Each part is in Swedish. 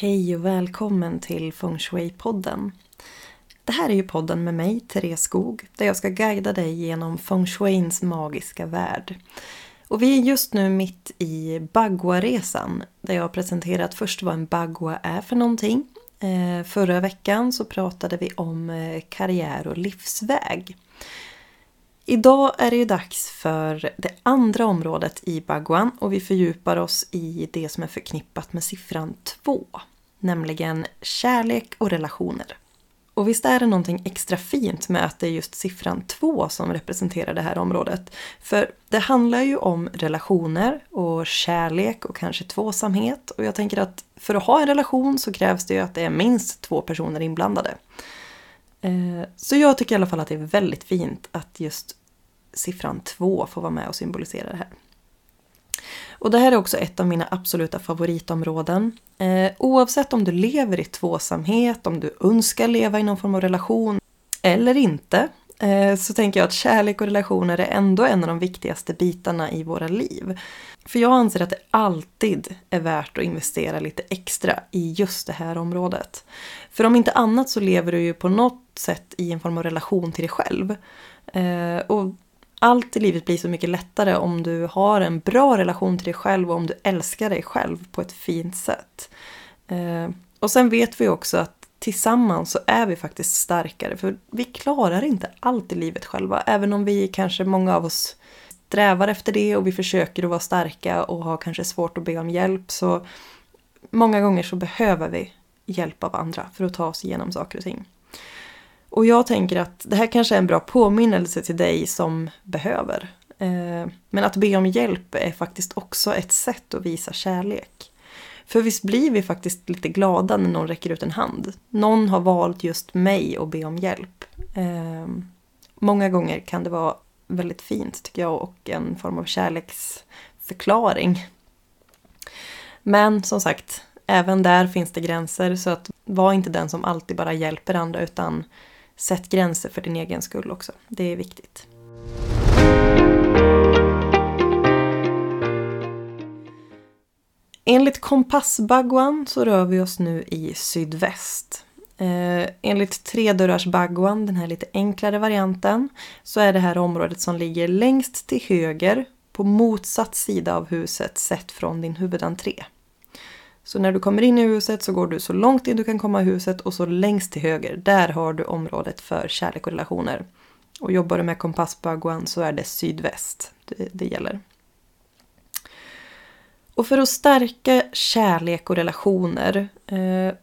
Hej och välkommen till Feng Shui-podden. Det här är ju podden med mig, Therese Skog, där jag ska guida dig genom Feng Shuins magiska värld. Och vi är just nu mitt i Bagua-resan, där jag har presenterat först vad en Bagua är för någonting. Eh, förra veckan så pratade vi om eh, karriär och livsväg. Idag är det ju dags för det andra området i Baguan och vi fördjupar oss i det som är förknippat med siffran 2. Nämligen kärlek och relationer. Och visst är det någonting extra fint med att det är just siffran 2 som representerar det här området. För det handlar ju om relationer och kärlek och kanske tvåsamhet. Och jag tänker att för att ha en relation så krävs det ju att det är minst två personer inblandade. Eh, så jag tycker i alla fall att det är väldigt fint att just siffran 2 får vara med och symbolisera det här. Och det här är också ett av mina absoluta favoritområden. Eh, oavsett om du lever i tvåsamhet, om du önskar leva i någon form av relation eller inte, eh, så tänker jag att kärlek och relationer är ändå en av de viktigaste bitarna i våra liv. För jag anser att det alltid är värt att investera lite extra i just det här området. För om inte annat så lever du ju på något sätt i en form av relation till dig själv. Eh, och allt i livet blir så mycket lättare om du har en bra relation till dig själv och om du älskar dig själv på ett fint sätt. Eh, och sen vet vi också att tillsammans så är vi faktiskt starkare för vi klarar inte allt i livet själva. Även om vi kanske, många av oss, strävar efter det och vi försöker att vara starka och har kanske svårt att be om hjälp så många gånger så behöver vi hjälp av andra för att ta oss igenom saker och ting. Och jag tänker att det här kanske är en bra påminnelse till dig som behöver. Eh, men att be om hjälp är faktiskt också ett sätt att visa kärlek. För visst blir vi faktiskt lite glada när någon räcker ut en hand. Någon har valt just mig att be om hjälp. Eh, många gånger kan det vara väldigt fint tycker jag och en form av kärleksförklaring. Men som sagt, även där finns det gränser så att var inte den som alltid bara hjälper andra utan Sätt gränser för din egen skull också. Det är viktigt. Enligt kompassbagwan så rör vi oss nu i sydväst. Eh, enligt tredörrarsbagwan, den här lite enklare varianten, så är det här området som ligger längst till höger på motsatt sida av huset sett från din huvudentré. Så när du kommer in i huset så går du så långt in du kan komma i huset och så längst till höger, där har du området för kärlek och relationer. Och jobbar du med kompass på aguan så är det sydväst det, det gäller. Och för att stärka kärlek och relationer eh,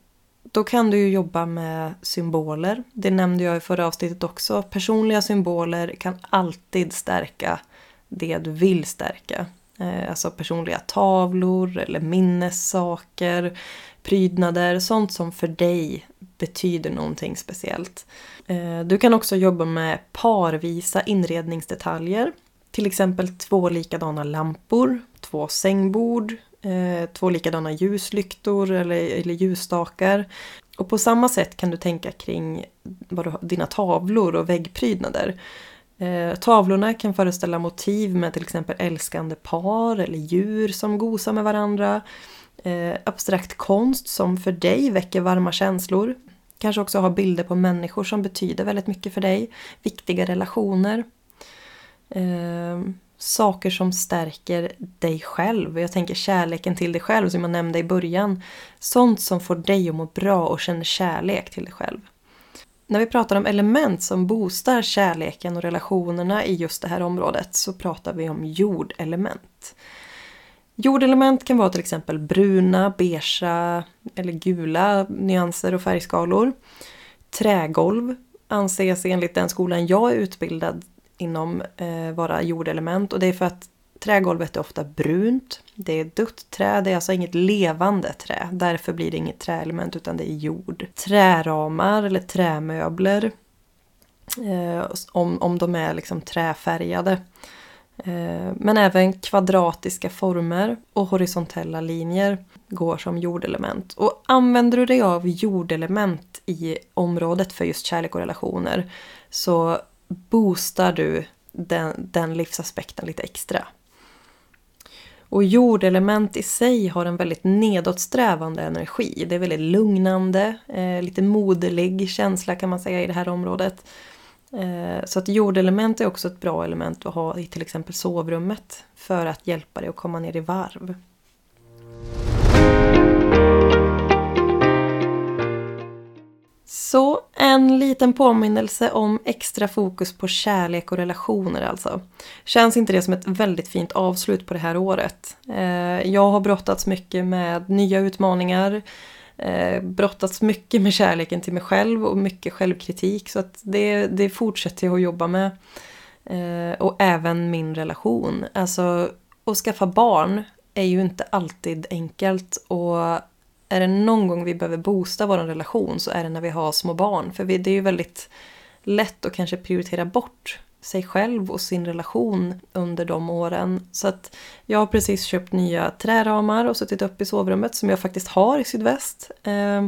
då kan du ju jobba med symboler. Det nämnde jag i förra avsnittet också. Personliga symboler kan alltid stärka det du vill stärka. Eh, alltså personliga tavlor eller minnessaker, prydnader, sånt som för dig betyder någonting speciellt. Eh, du kan också jobba med parvisa inredningsdetaljer. Till exempel två likadana lampor, två sängbord, eh, två likadana ljuslyktor eller, eller ljusstakar. Och på samma sätt kan du tänka kring dina tavlor och väggprydnader. Eh, tavlorna kan föreställa motiv med till exempel älskande par eller djur som gosar med varandra. Eh, abstrakt konst som för dig väcker varma känslor. Kanske också ha bilder på människor som betyder väldigt mycket för dig. Viktiga relationer. Eh, saker som stärker dig själv. Jag tänker kärleken till dig själv som jag nämnde i början. Sånt som får dig att må bra och känner kärlek till dig själv. När vi pratar om element som boostar kärleken och relationerna i just det här området så pratar vi om jordelement. Jordelement kan vara till exempel bruna, beigea eller gula nyanser och färgskalor. Trägolv anses enligt den skolan jag är utbildad inom eh, vara jordelement och det är för att Trägolvet är ofta brunt. Det är dött trä, det är alltså inget levande trä. Därför blir det inget träelement utan det är jord. Träramar eller trämöbler. Eh, om, om de är liksom träfärgade. Eh, men även kvadratiska former och horisontella linjer går som jordelement. Och använder du dig av jordelement i området för just kärlek och relationer så boostar du den, den livsaspekten lite extra. Och jordelement i sig har en väldigt nedåtsträvande energi. Det är väldigt lugnande, eh, lite moderlig känsla kan man säga i det här området. Eh, så att jordelement är också ett bra element att ha i till exempel sovrummet för att hjälpa dig att komma ner i varv. Liten påminnelse om extra fokus på kärlek och relationer alltså. Känns inte det som ett väldigt fint avslut på det här året? Eh, jag har brottats mycket med nya utmaningar, eh, brottats mycket med kärleken till mig själv och mycket självkritik så att det, det fortsätter jag att jobba med. Eh, och även min relation. Alltså, att skaffa barn är ju inte alltid enkelt och är det någon gång vi behöver boosta vår relation så är det när vi har små barn. För det är ju väldigt lätt att kanske prioritera bort sig själv och sin relation under de åren. Så att jag har precis köpt nya träramar och suttit upp i sovrummet som jag faktiskt har i sydväst. Eh,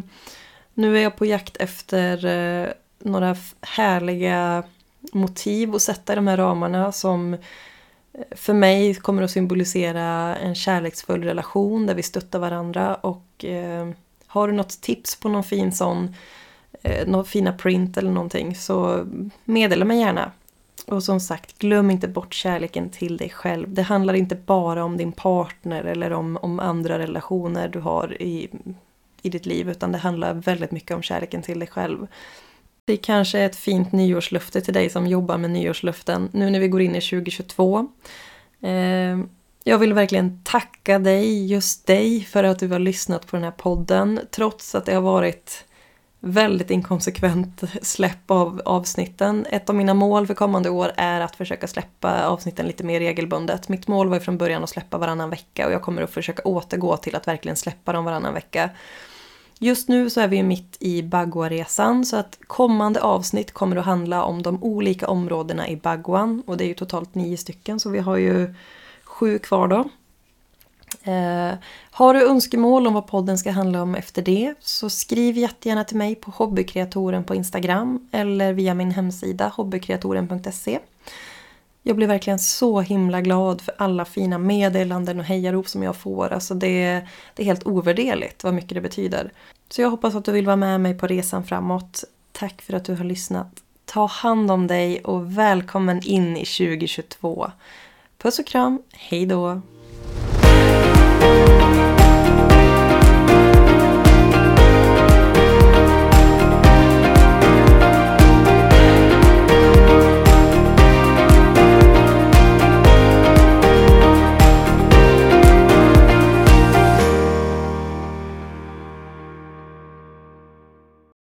nu är jag på jakt efter eh, några härliga motiv att sätta i de här ramarna som för mig kommer att symbolisera en kärleksfull relation där vi stöttar varandra och eh, har du något tips på någon fin sån, eh, några fina print eller någonting så meddela mig gärna. Och som sagt, glöm inte bort kärleken till dig själv. Det handlar inte bara om din partner eller om, om andra relationer du har i, i ditt liv utan det handlar väldigt mycket om kärleken till dig själv. Det kanske är ett fint nyårslöfte till dig som jobbar med nyårslöften nu när vi går in i 2022. Eh, jag vill verkligen tacka dig, just dig, för att du har lyssnat på den här podden trots att det har varit väldigt inkonsekvent släpp av avsnitten. Ett av mina mål för kommande år är att försöka släppa avsnitten lite mer regelbundet. Mitt mål var ju från början att släppa varannan vecka och jag kommer att försöka återgå till att verkligen släppa dem varannan vecka. Just nu så är vi ju mitt i Bagua-resan så att kommande avsnitt kommer att handla om de olika områdena i Baguan och det är ju totalt nio stycken så vi har ju sju kvar då. Eh, har du önskemål om vad podden ska handla om efter det så skriv jättegärna till mig på hobbykreatoren på Instagram eller via min hemsida hobbykreatoren.se. Jag blir verkligen så himla glad för alla fina meddelanden och hejarop som jag får. Alltså det, det är helt ovärderligt vad mycket det betyder. Så jag hoppas att du vill vara med mig på resan framåt. Tack för att du har lyssnat. Ta hand om dig och välkommen in i 2022. Puss och kram, hejdå!